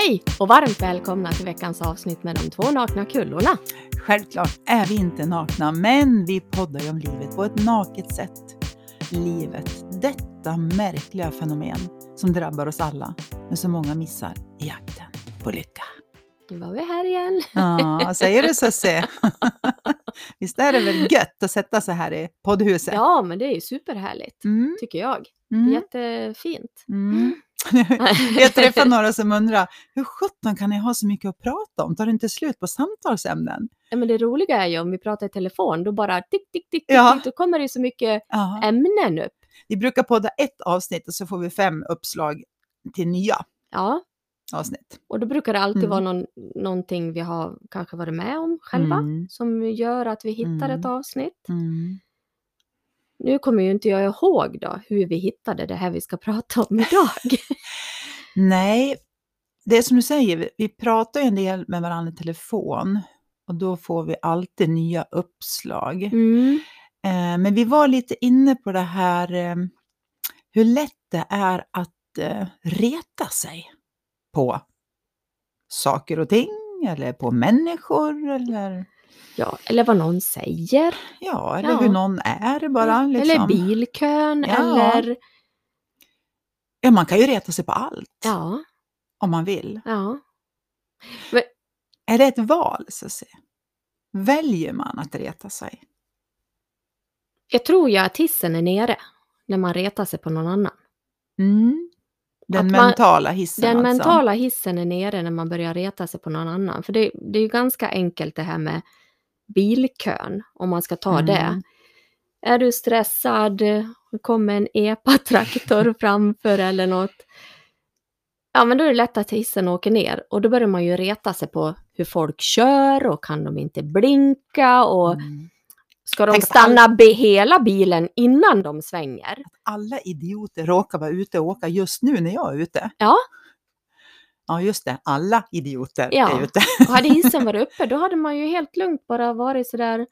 Hej och varmt välkomna till veckans avsnitt med de två nakna kullorna. Självklart är vi inte nakna, men vi poddar ju om livet på ett naket sätt. Livet, detta märkliga fenomen som drabbar oss alla, men som många missar i jakten på lycka. Nu var vi här igen. Ja, säger du Susie? Visst är det väl gött att sätta sig här i poddhuset? Ja, men det är ju superhärligt, Mm, tycker jag. mm, Jättefint. mm. Jag träffar några som undrar, hur sjutton kan ni ha så mycket att prata om? Tar det inte slut på samtalsämnen? Ja, men det roliga är ju om vi pratar i telefon, då bara tick, tick, tick, Ja. tick, då kommer det så mycket Ja. ämnen upp. Vi brukar podda ett avsnitt och så får vi fem uppslag till nya Ja, avsnitt. och då brukar det alltid Mm. vara någon, någonting vi har kanske varit med om själva, Mm. som gör att vi hittar Mm. ett avsnitt. Nu kommer ju inte jag ihåg då hur vi hittade det här vi ska prata om idag. Nej, det är som du säger, vi- vi pratar ju en del med varandra i telefon och då får vi alltid nya uppslag. Mm. Eh, men vi var lite inne på det här eh, hur lätt det är att eh, reta sig på saker och ting eller på människor eller, Ja, eller vad någon säger. ja, eller Ja. hur någon är bara. Liksom. Eller bilkön, Ja. eller... Ja, man kan ju reta sig på allt Ja, om man vill. ja. Är det ett val, så att säga? Väljer man att reta sig? Jag tror ju att hissen är nere när man retar sig på någon annan. Mm. Den Att man- mentala hissen Den alltså. mentala hissen är nere när man börjar reta sig på någon annan. För det, det är ju ganska enkelt det här med bilkön, om man ska ta det. Mm. Är du stressad, det kommer en epa-traktor framför eller något. Ja, men då är det lätt att hissen åker ner och då börjar man ju reta sig på hur folk kör och kan de inte blinka och Mm. ska de Tänk stanna be hela bilen innan de svänger? Alla idioter råkar vara ute och åka just nu när jag är ute. Ja. Ja, just det. Alla idioter Ja. är ute. Och hade hissen varit uppe då hade man ju helt lugnt bara varit sådär,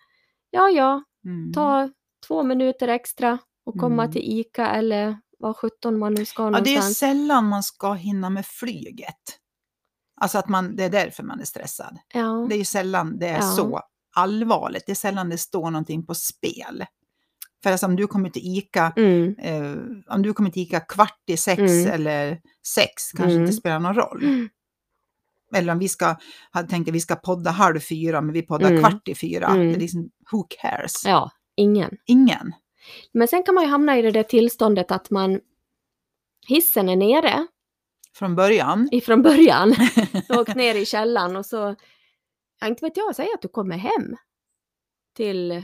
ja ja, Mm. ta två minuter extra och komma Mm. till ICA eller vad sjutton man nu ska Ja, det är någonstans. sällan man ska hinna med flyget. Alltså att man, det är därför man är stressad. Ja, Det är ju sällan det är Ja. så allvarligt. Det är sällan det står någonting på spel. För alltså, om du kommer till ICA mm. eh, om du kommer till ICA kvart i sex Mm. eller sex kanske Mm. inte spelar någon roll. Mm. Eller om vi ska, hade tänkt att vi ska podda halv fyra, men vi poddar Mm. kvart i fyra. Mm. Det är liksom, who cares? ja, ingen. Ingen. Men sen kan man ju hamna i det där tillståndet att man hissen är nere Från början. ifrån början och ner i källaren och så, ja, inte vet jag, säg att du kommer hem till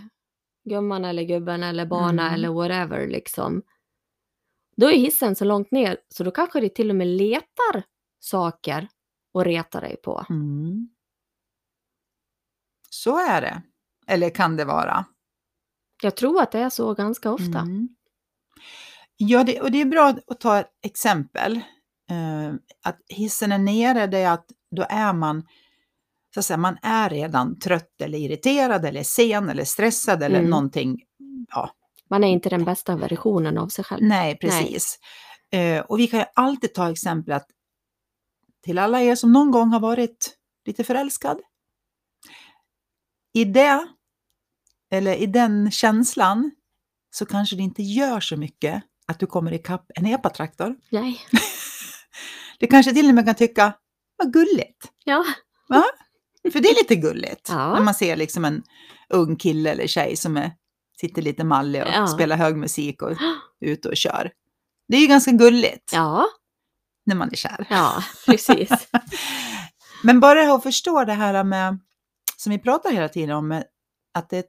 gumman eller gubben eller barna Mm. eller whatever liksom. Då är hissen så långt ner så då kanske det till och med letar saker att reta dig på. Mm. Så är det. Eller kan det vara. Jag tror att det är så ganska ofta. Mm. Ja, det, och det är bra att ta ett exempel. Eh, att hissen är nere, det är att då är man, så att säga, man är redan trött eller irriterad eller sen eller stressad eller Mm. någonting. Ja, Man är inte den bästa versionen av sig själv. nej, precis. Eh, och vi kan ju alltid ta exempel att till alla er som någon gång har varit lite förälskad. I det, eller i den känslan, så kanske det inte gör så mycket att du kommer ikapp en epatraktor. Nej. Det kanske till och med kan tycka, vad gulligt. Ja. För det är lite gulligt. Ja. När man ser liksom en ung kille eller tjej som är, sitter lite mallig och Ja. spelar hög musik och är ute och kör. Det är ju ganska gulligt Ja, när man är kär. ja, precis. Men bara att förstå det här med, som vi pratar hela tiden om, att det,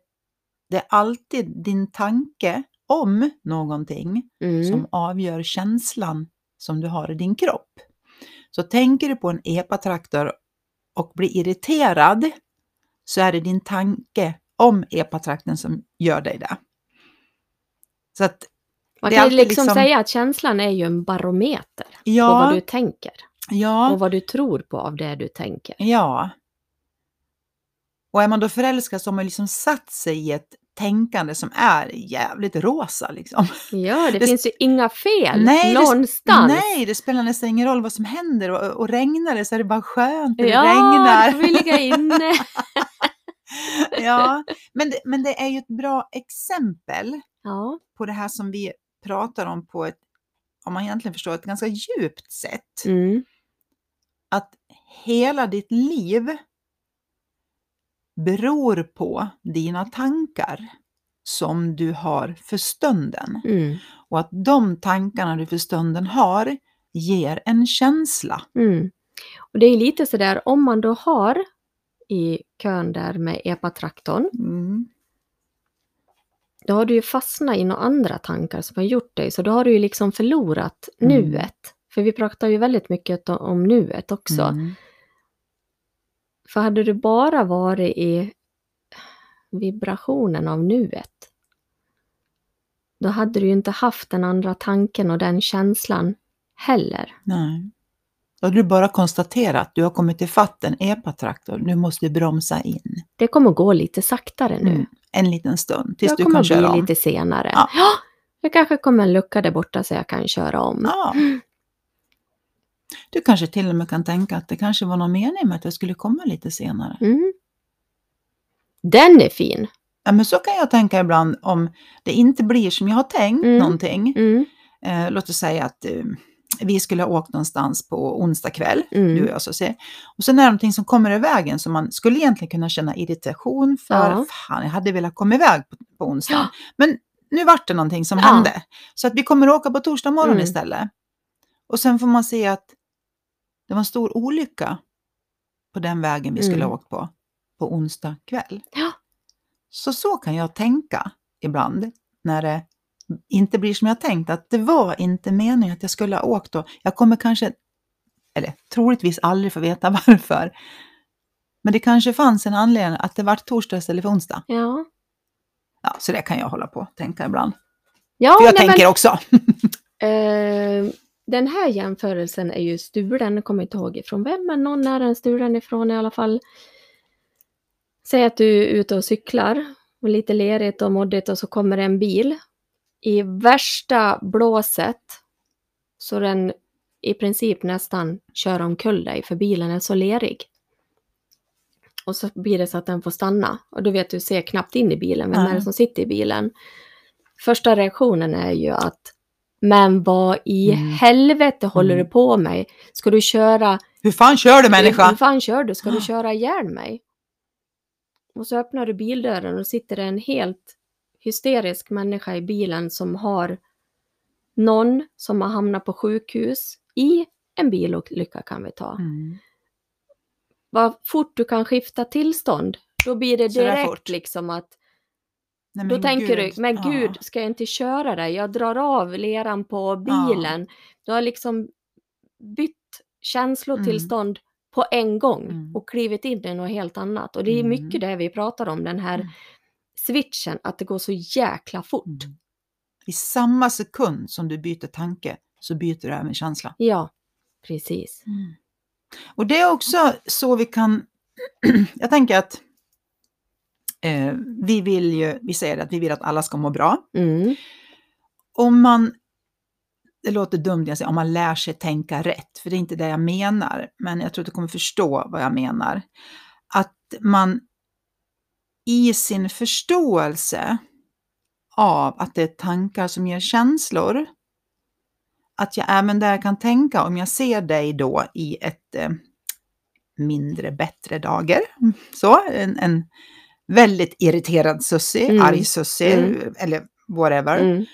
det är alltid din tanke om någonting Mm. som avgör känslan som du har i din kropp. Så tänker du på en epatraktor och blir irriterad så är det din tanke om epatraktorn som gör dig det. Så att, Man kan ju liksom, liksom- säga att känslan är ju en barometer på ja, vad du tänker ja, och vad du tror på av det du tänker. ja. Och är man då förälskad så har man liksom satt sig i ett tänkande som är jävligt rosa liksom. Ja, det, Det- finns ju inga fel Nej, det- någonstans. Nej, det spelar nästan ingen roll vad som händer och, och regnar det så är det bara skönt när det ja, regnar. då får vi ligga inne. ja, men det, men det är ju ett bra exempel Ja, på det här som vi pratar om på ett, om man egentligen förstår, ett ganska djupt sätt. mm. Att hela ditt liv beror på dina tankar som du har för stunden. Mm. Och att de tankarna du för stunden har ger en känsla. Mm. Och det är lite sådär, om man då har i kön där med epatraktorn, Mm. då har du ju fastnat i några andra tankar som har gjort dig, så då har du ju liksom förlorat Mm. nuet. För vi pratar ju väldigt mycket om, om nuet också. För hade du bara varit i vibrationen av nuet, då hade du ju inte haft den andra tanken och den känslan heller. Nej. Då hade du bara konstaterat att du har kommit ifatt en epatraktor, nu måste du bromsa in. Det kommer gå lite saktare nu. Mm. En liten stund, tills jag du kommer kan köra bli om. lite senare. Ja. jag kanske kommer en lucka där borta så jag kan köra om. Ja. Du kanske till och med kan tänka att det kanske var någon mening med att jag skulle komma lite senare. Mm. Den är fin. Ja, men så kan jag tänka ibland om det inte blir som jag har tänkt Mm. någonting. Mm. Eh, låt oss säga att eh, vi skulle ha åkt någonstans på onsdag kväll, Mm. du och jag så säga. Och sen är det någonting som kommer i vägen som man skulle egentligen kunna känna irritation för. Ja. Fan, jag hade velat komma iväg på, på onsdag. Men nu vart det någonting som Ja. hände. Så att vi kommer att åka på torsdag morgon Mm. istället. Och sen får man se att det var en stor olycka på den vägen vi skulle Mm. ha åkt på, på onsdag kväll. Ja. Så så kan jag tänka ibland när det inte blir som jag tänkt, att det var inte meningen att jag skulle ha åkt då. Jag kommer kanske, eller troligtvis aldrig få veta varför. Men det kanske fanns en anledning att det var torsdag istället för onsdag. Ja. Ja, så det kan jag hålla på och tänka ibland. Ja, För jag nej, tänker också. men, eh, den här jämförelsen är ju stulen, jag kommer inte ihåg ifrån vem, men någon är den stulen ifrån i alla fall. Säg att du är ute och cyklar och lite lerigt och moddigt och så kommer en bil. I värsta blåset så den i princip nästan kör omkull dig för bilen är så lerig. Och så blir det så att den får stanna och du vet du ser knappt in i bilen, vem är Nej. det som sitter i bilen? Första reaktionen är ju att men vad i Mm. helvete håller Mm. du på med? Ska du köra Hur fan kör du hur människa? fan kör du? Ska du Ah. köra ihjäl mig? Och så öppnar du bildörren och sitter en helt hysterisk människa i bilen som har någon som har hamnat på sjukhus i en bilolycka kan vi ta. Mm. Vad fort du kan skifta tillstånd, då blir det direkt liksom att Nej, då tänker gud. du, men Ja. gud, ska jag inte köra dig? Jag drar av leran på bilen. Du har liksom bytt känslotillstånd på en gång Mm. och klivit in i något helt annat. Och det är Mm. mycket det vi pratar om, den här Mm. switchen, att det går så jäkla fort. Mm. I samma sekund som du byter tanke så byter du även känsla. Ja, precis. Och det är också så vi kan, jag tänker att eh, vi vill ju, vi säger att vi vill att alla ska må bra. Mm. Om man, det låter dumt jag säger, om man lär sig tänka rätt, för det är inte det jag menar, men jag tror att du kommer förstå vad jag menar. Att man i sin förståelse av att det är tankar som ger känslor, att jag även där kan tänka om jag ser dig då i ett eh, mindre bättre dager, så, en, en väldigt irriterad sussi, Mm. arg sussi, Mm. eller whatever. Mm.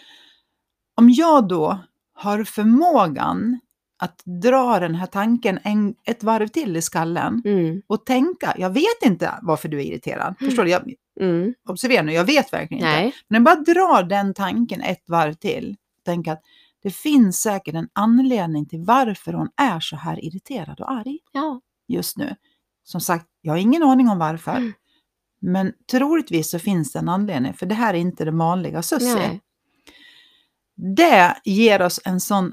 Om jag då har förmågan att dra den här tanken en, ett varv till i skallen Mm. och tänka, jag vet inte varför du är irriterad. Förstår du? Jag, Mm. observera nu, jag vet verkligen inte. Nej. Men jag bara drar den tanken ett varv till. Tänka att det finns säkert en anledning till varför hon är så här irriterad och arg Ja. just nu. Som sagt, jag har ingen aning om varför. Men troligtvis så finns det en anledning, för det här är inte det vanliga Sussi. Det ger oss en sån,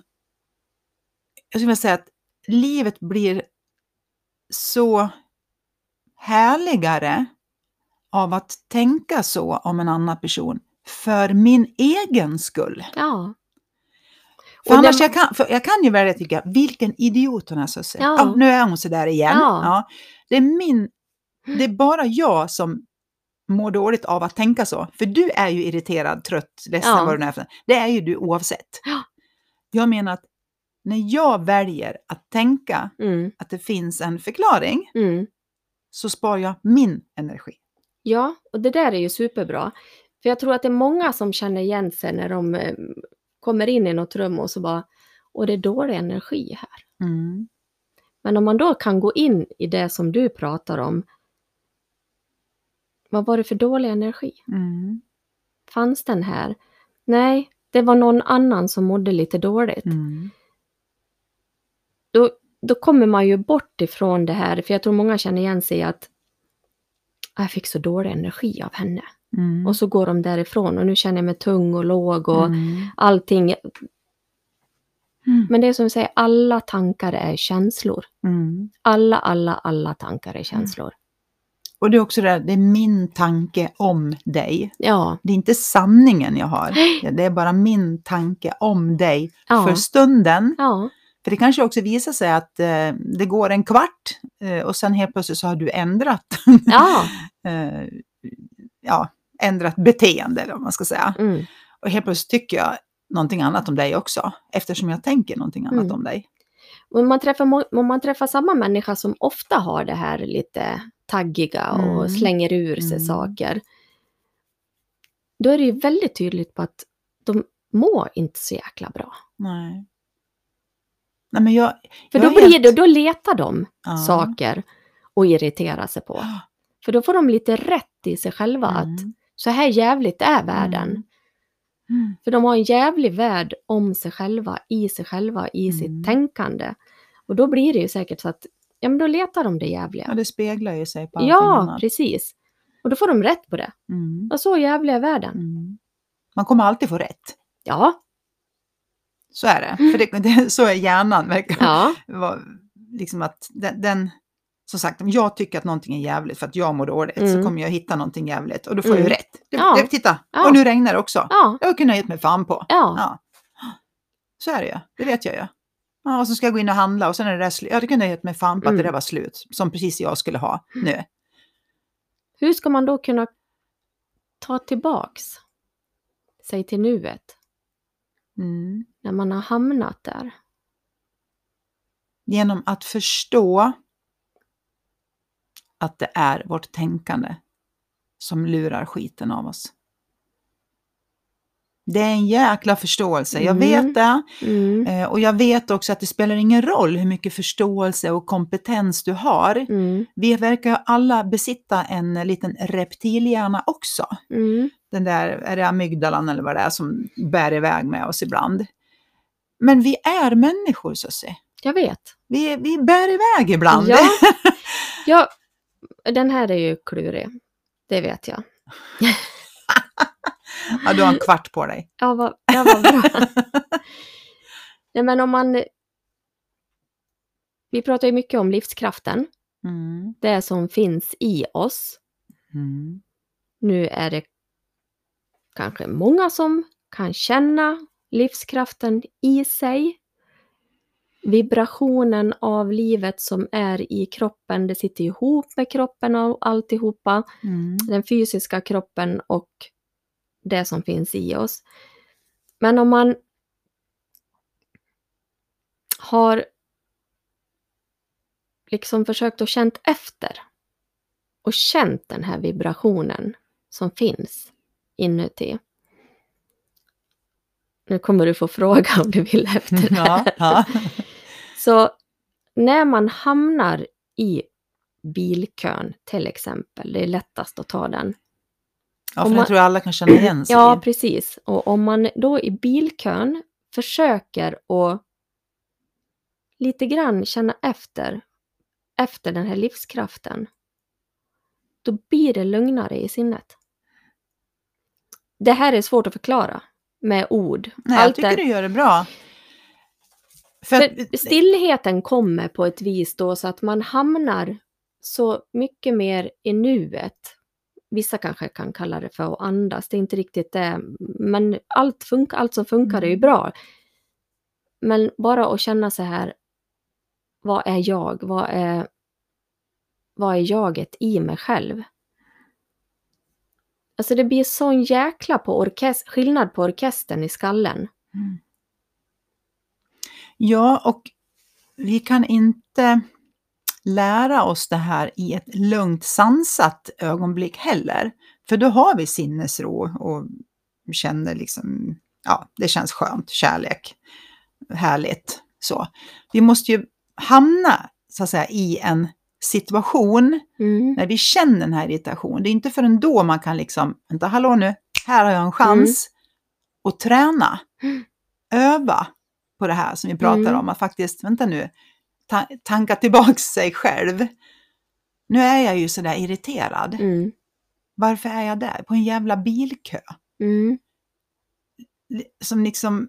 jag skulle vilja säga att livet blir så härligare av att tänka så om en annan person för min egen skull. Ja. För Och annars det- jag, kan, för jag kan ju välja att tycka, vilken idiot hon är säger. Ja. Ja. nu är hon så där igen. Ja. Ja. Det, är min, det är bara jag som mår dåligt av att tänka så. För du är ju irriterad, trött, ledsen, Ja. vad du nu är för Det är ju du oavsett. Ja. Jag menar att när jag väljer att tänka Mm. att det finns en förklaring Mm. så sparar jag min energi. Ja, och det där är ju superbra. För jag tror att det är många som känner igen sig när de eh, kommer in i något rum och så bara, och det är dålig energi här. Mm. Men om man då kan gå in i det som du pratar om, vad var det för dålig energi? Mm. Fanns den här? Nej, det var någon annan som mådde lite dåligt. Mm. Då, då kommer man ju bort ifrån det här, för jag tror många känner igen sig att "Ah, jag fick så dålig energi av henne. Mm. Och så går de därifrån och nu känner jag mig tung och låg och Mm. allting. Mm. Men det är som du säger, alla tankar är känslor. Mm. Alla, alla, alla tankar är känslor. Och det är också det, här, det är min tanke om dig. Ja, Det är inte sanningen jag har. Det är bara min tanke om dig Ja. för stunden. ja, För det kanske också visar sig att eh, det går en kvart eh, och sen helt plötsligt så har du ändrat, ja. eh, ja, ändrat beteende eller vad man ska säga. Mm. Och helt plötsligt tycker jag någonting annat om dig också eftersom jag tänker någonting annat Mm. om dig. Om man, träffar, om man träffar samma människa som ofta har det här lite taggiga och Mm. slänger ur sig Mm. saker, då är det ju väldigt tydligt på att de mår inte så jäkla bra. Nej. Nej men jag... För jag då, blir helt- det, då letar de Ja. saker och irriterar sig på. För då får de lite rätt i sig själva att Mm. så här jävligt är världen. Mm. Mm. För de har en jävlig värld om sig själva, i sig själva, i Mm. sitt tänkande. Och då blir det ju säkert så att, ja men då letar de det jävliga. Ja, det speglar ju sig på allting Ja, annat. precis. Och då får de rätt på det. Mm. Och så jävlig är världen. Mm. Man kommer alltid få rätt. Ja, Så är det. För det, det, så är hjärnan. verkar ja. Liksom att den, den, som sagt, om jag tycker att någonting är jävligt för att jag mår dåligt Mm. så kommer jag hitta någonting jävligt och då får jag Mm. ju rätt. Det, Ja. det, titta, Ja. och nu regnar det också. ja, Det har jag kunnat gett mig fan på. ja. Ja. Så är det ju, det vet jag ju. Ja, och så ska jag gå in och handla och sen är det där slut. Ja, det kunde jag gett mig fan på att Mm. det där var slut. Som precis jag skulle ha nu. Hur ska man då kunna ta tillbaks sig till nuet Mm. när man har hamnat där? Genom att förstå att det är vårt tänkande som lurar skiten av oss. Det är en jäkla förståelse, jag Mm. vet det. Mm, Eh, Och jag vet också att det spelar ingen roll hur mycket förståelse och kompetens du har. mm, Vi verkar alla besitta en liten reptilhjärna också. mm, Den där, är det amygdalan eller vad det är som bär iväg med oss ibland. Men vi är människor Susie. jag vet. Vi, vi bär iväg ibland. Ja. ja, den här är ju klurig. Det vet jag. Ja, du har en kvart på dig. Ja, vad, ja, vad bra. Nej, men om man... Vi pratar ju mycket om livskraften, Mm. det som finns i oss. Mm. Nu är det kanske många som kan känna livskraften i sig. Vibrationen av livet som är i kroppen, det sitter ihop med kroppen och alltihopa. Mm. Den fysiska kroppen och det som finns i oss. Men om man har liksom försökt och känt efter och känt den här vibrationen som finns inuti. Nu kommer du få fråga om du vill efter det Ja, här. ja. Så när man hamnar i bilkön till exempel, det är lättast att ta den. Ja för man- jag tror alla kan känna igen sig Ja, precis. Och om man då i bilkön försöker att lite grann känna efter, efter den här livskraften, då blir det lugnare i sinnet. Det här är svårt att förklara med ord. Nej, jag Allt tycker det- du gör det bra. För, för stillheten kommer på ett vis då så att man hamnar så mycket mer i nuet. Vissa kanske kan kalla det för att andas, det är inte riktigt det, men allt, funkar, allt som funkar är ju Mm. bra. Men bara att känna så här, vad är jag? Vad är, vad är jaget i mig själv? Alltså det blir sån jäkla på orkest- skillnad på orkestern i skallen. Mm. Ja, och vi kan inte lära oss det här i ett lugnt sansat ögonblick heller. För då har vi sinnesro och känner liksom, ja, det känns skönt, kärlek, härligt. Så. Vi måste ju hamna, så att säga, i en situation Mm. när vi känner den här irritationen. Det är inte förrän då man kan liksom, vänta, hallå nu, här har jag en chans att träna, Mm. öva på det här som vi pratar Mm. om, att faktiskt, vänta nu, ta, tanka tillbaks sig själv. Nu är jag ju sådär irriterad. Mm. Varför är jag där? På en jävla bilkö. Mm. Som liksom,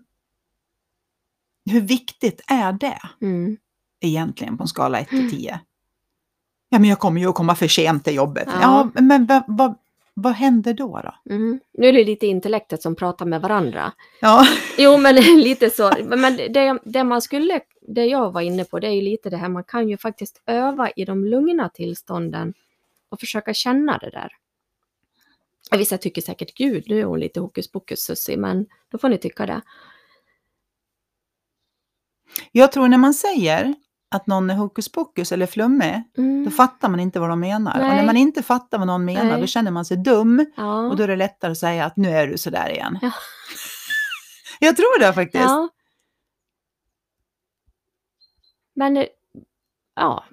hur viktigt är det Mm. egentligen på en skala 1 till 10? Ja, men jag kommer ju att komma för sent till jobbet. Ja. Ja, men vad, vad, vad händer då? då? Mm. Nu är det lite intellektet som pratar med varandra. Ja. Jo, men lite så. Men det, det man skulle, det jag var inne på, det är ju lite det här, man kan ju faktiskt öva i de lugna tillstånden och försöka känna det där. Vissa tycker säkert, gud, nu är hon lite hokus pokus Sussi, men då får ni tycka det. Jag tror när man säger att någon är hokus pokus eller flummig, Mm. då fattar man inte vad de menar. Och Nej. när man inte fattar vad någon menar, Nej. då känner man sig dum. Ja. Och då är det lättare att säga att nu är du sådär igen. Ja. Jag tror det faktiskt. ja. Men, ja,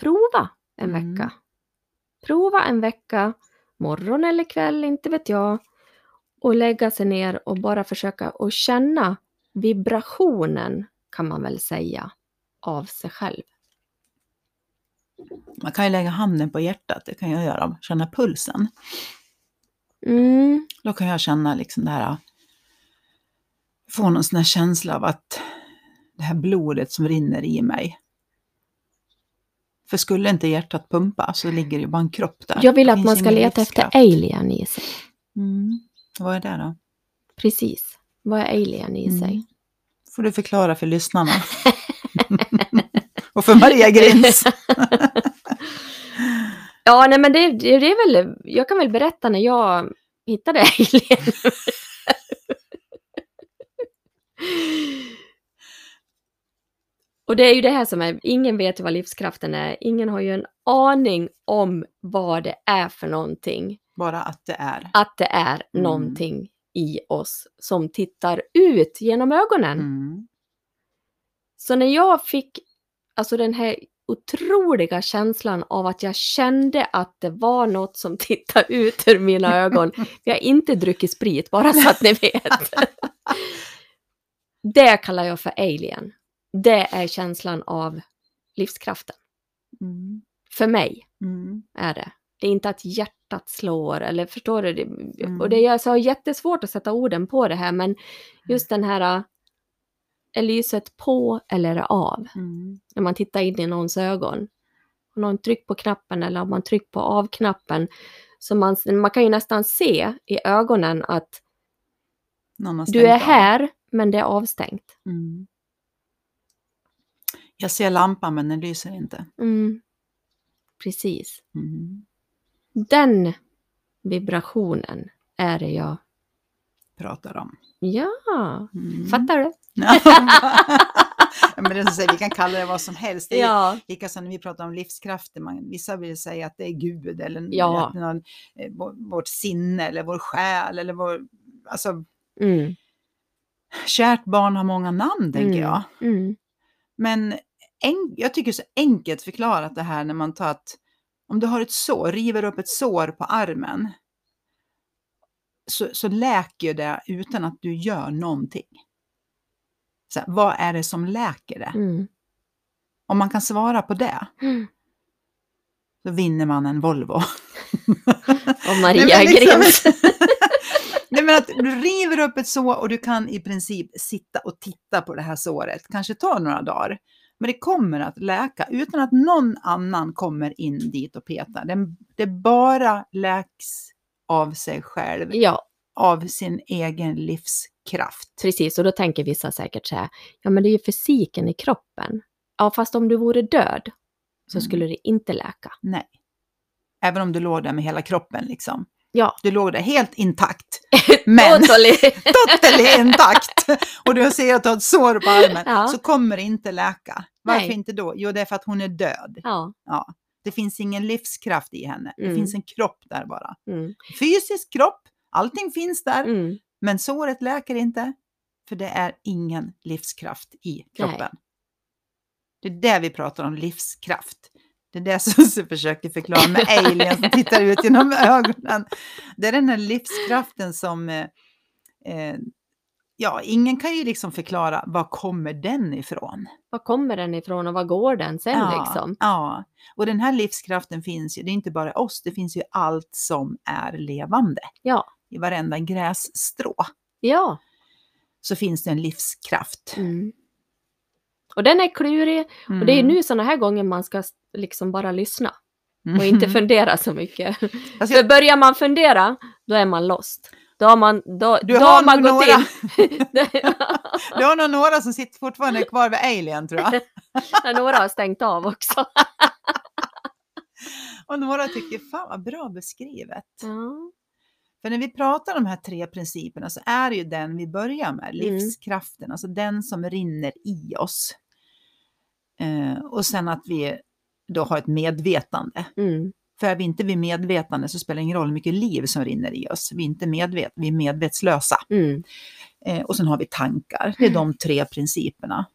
prova en Mm. vecka. Prova en vecka, morgon eller kväll, inte vet jag. Och lägga sig ner och bara försöka att känna vibrationen, kan man väl säga, av sig själv. Man kan ju lägga handen på hjärtat, det kan jag göra, känna pulsen. Mm, Då kan jag känna liksom det här, få någon sån här känsla av att det här blodet som rinner i mig. För skulle inte hjärtat pumpa så ligger det ju bara en kropp där. jag vill att man ska leta efter alien i sig. Mm. Vad är det då? Precis. Vad är alien i Mm. sig? får du förklara för lyssnarna. Och för Maria Grins. Ja, nej men det, det, det är väl, jag kan väl berätta när jag hittade alien. Och det är ju det här som är, ingen vet vad livskraften är, ingen har ju en aning om vad det är för någonting. Bara att det är. Att det är Mm. någonting i oss som tittar ut genom ögonen. Mm. Så när jag fick alltså den här otroliga känslan av att jag kände att det var något som tittade ut ur mina ögon. Jag har inte druckit sprit, bara så att ni vet. Det kallar jag för alien. Det är känslan av livskraften. Mm. För mig Mm. är det. Det är inte att hjärtat slår eller förstår du? Det, Mm. Och det är så jättesvårt att sätta orden på det här men just den här är lyset på eller är det av? Mm. När man tittar in i någons ögon. Om någon trycker på knappen eller om man trycker på av-knappen. Så man, man kan ju nästan se i ögonen att du är av. här men det är avstängt. Mm. Jag ser lampan men den lyser inte. Mm. Precis. Mm. Den vibrationen är det jag... Pratar om. Ja, Mm. fattar du? Men det som säger, vi kan kalla det vad som helst. Det är Ja. lika som när vi pratar om livskrafter. Man, vissa vill säga att det är Gud eller Ja. någon, eh, vår- vårt sinne eller vår själ eller vår... Alltså, Mm. kärt barn har många namn, tänker Mm. jag. Mm. Men en, jag tycker så enkelt förklarat det här när man tar att om du har ett sår, river upp ett sår på armen, så, så läker det utan att du gör någonting. Så här, vad är det som läker det? Mm. Om man kan svara på det, Mm. så vinner man en Volvo. Och Maria Nej, liksom-. Nej, men att du river upp ett sår och du kan i princip sitta och titta på det här såret, kanske ta några dagar. Men det kommer att läka utan att någon annan kommer in dit och petar. Det, det bara läks av sig själv, Ja, av sin egen livskraft. precis. Och då tänker vissa säkert så här, ja men det är ju fysiken i kroppen. Ja, fast om du vore död så Mm. skulle det inte läka. Nej. Även om du låg där med hela kroppen liksom. Ja, Du låg där helt intakt. Men totally. totally intakt. Och du ser att du har ett sår på armen. Ja. Så kommer det inte läka. Varför Nej. inte då? Jo, det är för att hon är död. Ja. Ja. Det finns ingen livskraft i henne. Det Mm. finns en kropp där bara. Mm. Fysisk kropp, allting finns där. Mm. Men såret läker inte. För det är ingen livskraft i kroppen. Det är det vi pratar om, livskraft. Det är det som försöker förklara med alien som tittar ut genom ögonen. Det är den här livskraften som... Eh, eh, ja, ingen kan ju liksom förklara var kommer den ifrån. Var kommer den ifrån och var går den sen ja, liksom? ja, och den här livskraften finns ju, det är inte bara oss, det finns ju allt som är levande. Ja. I varenda grässtrå Ja. så finns det en livskraft. Mm. Och den är klurig Mm. och det är nu sådana här gånger man ska liksom bara lyssna och inte fundera så mycket. Alltså, För börjar man fundera, då är man lost. Då har man, då, Du då har man gått några- in. Du har nog några som sitter fortfarande kvar vid Alien tror jag. Några har stängt av också. Och några tycker, fan vad bra beskrivet. Ja. För när vi pratar om de här tre principerna så är det ju den vi börjar med, Mm. livskraften, alltså den som rinner i oss. Eh, och sen att vi då har ett medvetande. Mm. För är vi inte vid medvetande så spelar det ingen roll hur mycket liv som rinner i oss. Vi är inte medvet, vi är medvetslösa. Mm. Eh, och sen har vi tankar. Det är de tre principerna.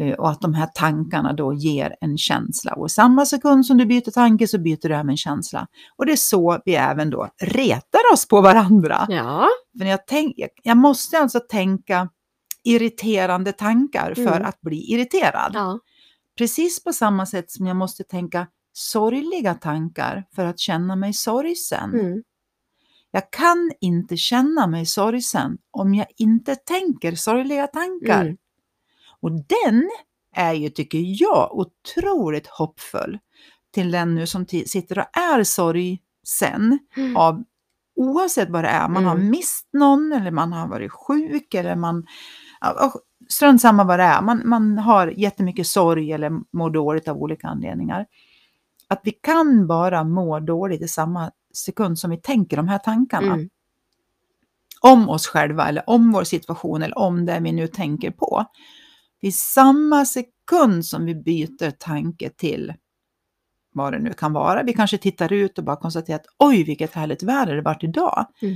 Eh, och att de här tankarna då ger en känsla. Och i samma sekund som du byter tanke så byter du även en känsla. Och det är så vi även då retar oss på varandra. Ja. För jag, tänk, jag- jag måste alltså tänka irriterande tankar för Mm. att bli irriterad. ja. Precis på samma sätt som jag måste tänka sorgliga tankar för att känna mig sorgsen. Mm. Jag kan inte känna mig sorgsen om jag inte tänker sorgliga tankar. Mm. Och den är ju, tycker jag, otroligt hoppfull till den nu som sitter och är sorgsen Mm. av oavsett vad det är. Man har Mm. mist någon eller man har varit sjuk eller man... Strunt samma vad det är. Man, man har jättemycket sorg eller mår dåligt av olika anledningar. Att vi kan bara må dåligt i samma sekund som vi tänker de här tankarna Mm. om oss själva eller om vår situation eller om det vi nu tänker på. Vid samma sekund som vi byter tanke till vad det nu kan vara. Vi kanske tittar ut och bara konstaterar att oj vilket härligt väder det varit idag. Mm.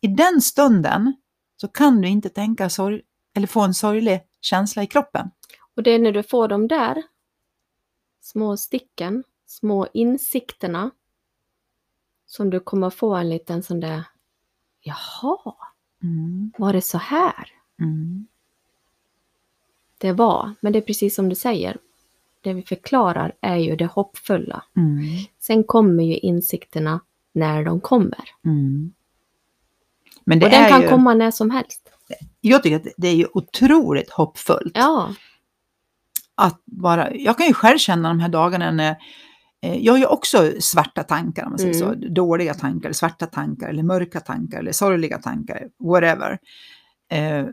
I den stunden så kan du inte tänka sorg eller få en sorglig känsla i kroppen. Och det är när du får de där små sticken, små insikterna, som du kommer få en liten sån där, jaha, Mm, var det så här mm, det var? Men det är precis som du säger, det vi förklarar är ju det hoppfulla. mm, Sen kommer ju insikterna när de kommer. mm. Men det Och den kan ju, komma när som helst. jag tycker att det är ju otroligt hoppfullt. Ja. att bara, jag kan ju själv känna de här dagarna när jag har ju också svarta tankar, om man säger Mm. så. Dåliga tankar, svarta tankar, eller mörka tankar, eller sorgliga tankar, whatever. Eh,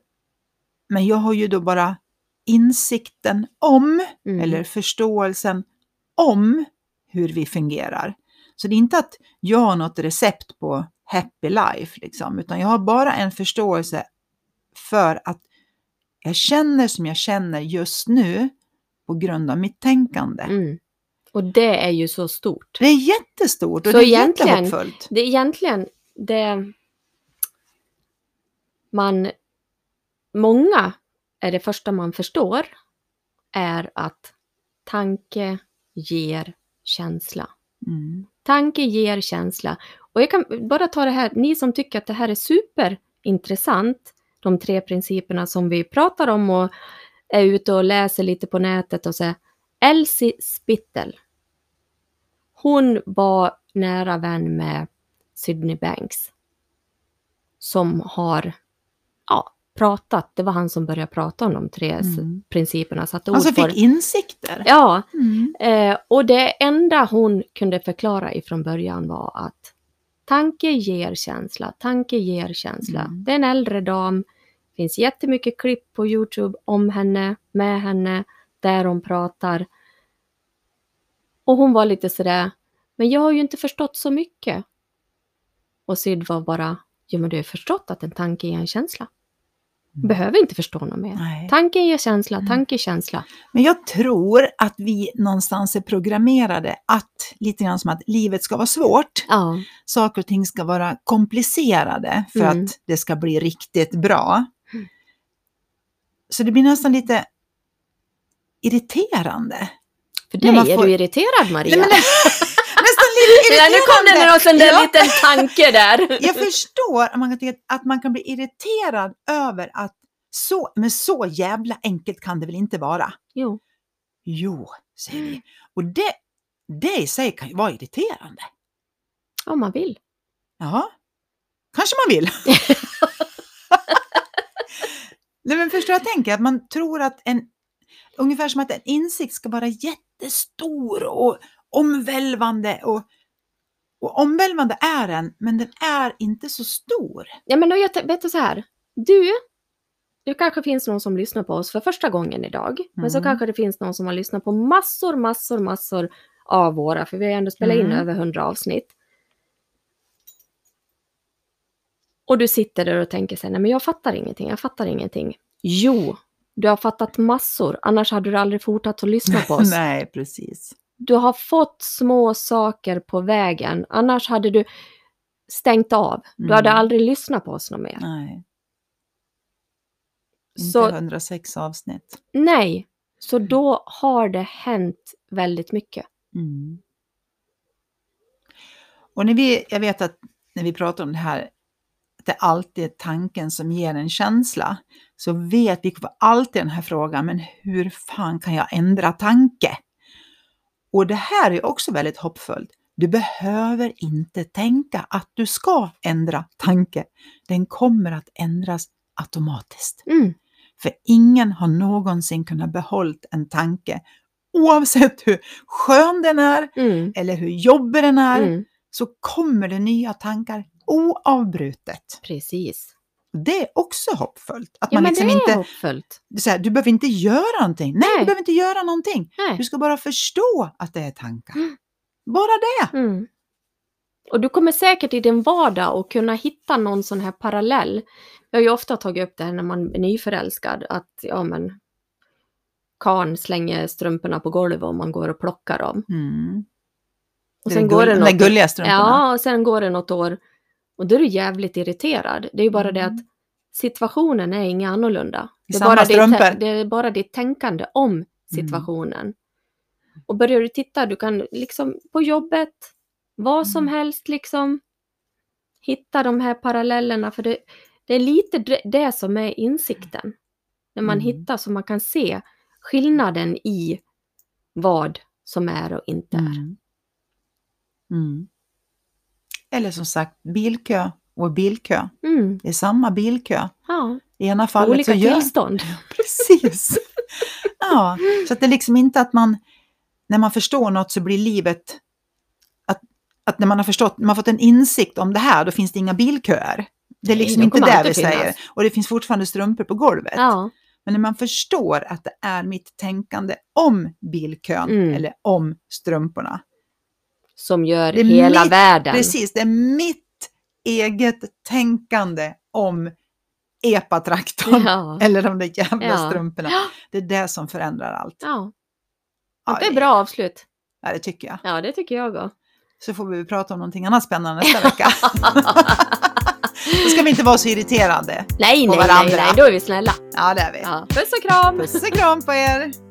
men jag har ju då bara insikten om, Mm. eller förståelsen om hur vi fungerar. Så det är inte att jag har något recept på happy life, liksom, utan jag har bara en förståelse för att jag känner som jag känner just nu på grund av mitt tänkande. Mm. Och det är ju så stort. Det är jättestort och Så det är egentligen- jättehoppfullt. Det är egentligen det man... Många är det första man förstår är att tanke ger känsla. Mm. Tanke ger känsla. Och jag kan bara ta det här, ni som tycker att det här är superintressant, de tre principerna som vi pratar om och är ute och läser lite på nätet och så. Elsie Spittel. Hon var nära vän med Sydney Banks. Som har, ja, pratat, det var han som började prata om de tre Mm. principerna. Satte ord Alltså på fick det. insikter. Ja, Mm. eh, och det enda hon kunde förklara ifrån början var att tanke ger känsla, tanke ger känsla. Mm. Det är en äldre dam, finns jättemycket klipp på Youtube om henne, med henne, där hon pratar. Och hon var lite sådär, men jag har ju inte förstått så mycket. Och Syd var bara, jo men du har förstått att en tanke ger en känsla. Mm. Behöver inte förstå något mer. Nej. Tanken ger känsla, Mm. tanke känsla. Men jag tror att vi någonstans är programmerade att, lite grann som att livet ska vara svårt. Ja, Saker och ting ska vara komplicerade för Mm. att det ska bli riktigt bra. Mm. Så det blir nästan lite irriterande. För dig man är får- du irriterad Maria. Nej, nästan lite Ja, nu kom det någon sån där Ja. liten tanke där. Jag förstår att man kan att man kan bli irriterad över att så, men så jävla enkelt kan det väl inte vara? Jo, Jo, säger vi. Och det, det i sig kan ju vara irriterande. om man vill. Ja, kanske man vill. Nej, men förstår jag tänker? Att man tror att en, ungefär som att en insikt ska vara jättestor och omvälvande. Och, och omvälvande är den, men den är inte så stor. Ja, men jag vet du så här. Du, det kanske finns någon som lyssnar på oss för första gången idag. Men så Mm. kanske det finns någon som har lyssnat på massor, massor, massor av våra, för vi har ändå spelat in Mm. över hundra avsnitt. Och du sitter där och tänker så här, nej men jag fattar ingenting, jag fattar ingenting. Jo, du har fattat massor, annars hade du aldrig fortsatt att lyssna på oss. Nej, precis. Du har fått små saker på vägen, annars hade du stängt av. Du Mm. hade aldrig lyssnat på oss något mer. Nej. Inte Så 106 avsnitt. nej, så då har det hänt väldigt mycket. Mm. Och när vi, jag vet att när vi pratar om det här, det alltid är tanken som ger en känsla, så vet vi alltid den här frågan, men hur fan kan jag ändra tanke? Och det här är också väldigt hoppfullt. Du behöver inte tänka att du ska ändra tanke. Den kommer att ändras automatiskt. Mm. För ingen har någonsin kunnat behållt en tanke, oavsett hur skön den är Mm. eller hur jobbig den är, Mm. så kommer det nya tankar oavbrutet. Precis. Det är också hoppfullt. Att Ja, man liksom det inte, hoppfullt. det så här, du behöver inte göra någonting. Nej, Nej. du behöver inte göra någonting. Nej. Du ska bara förstå att det är tankar. Mm. Bara det. Mm. Och du kommer säkert i din vardag att kunna hitta någon sån här parallell. Jag har ju ofta tagit upp det här när man är nyförälskad, att ja men karn slänger strumporna på golvet och man går och plockar dem. Mm. Och Det är sen gull- går det de något gulliga strumporna. Ja, och sen går det något år och då är du jävligt irriterad. Det är ju bara det Mm. att situationen är inget annorlunda. Det är, Samma bara ditt, strumpor. Mm. det är bara ditt tänkande om situationen. Och börjar du titta, du kan liksom på jobbet, vad som Mm. helst liksom, hitta de här parallellerna. För det, det är lite det- det som är insikten. När man Mm. hittar så man kan se skillnaden i vad som är och inte är. Mm. Eller som sagt, bilkö och bilkö. Mm. Det är samma bilkö. Ja, I ena fallet olika så gör... tillstånd. Precis. Ja, så att det är liksom inte att man, när man förstår något så blir livet, att, att när man har förstått, man har fått en insikt om det här, då finns det inga bilköer. Det är Nej, liksom de inte det vi finnas. säger. Och det finns fortfarande strumpor på golvet. Ja. Men när man förstår att det är mitt tänkande om bilkön Mm. eller om strumporna. Som gör hela mitt- världen. Precis, det är mitt eget tänkande om epatraktorn Ja. eller de där jävla Ja. strumporna. Det är det som förändrar allt. ja, Ja, det är bra avslut. Ja, det tycker jag. Ja, det tycker jag också. Så får vi prata om någonting annat spännande nästa vecka. Då ska vi inte vara så irriterade. Nej, Och nej, nej, varandra. nej, då är vi snälla. Ja, det är vi. Ja. Puss och kram! Puss och kram på er!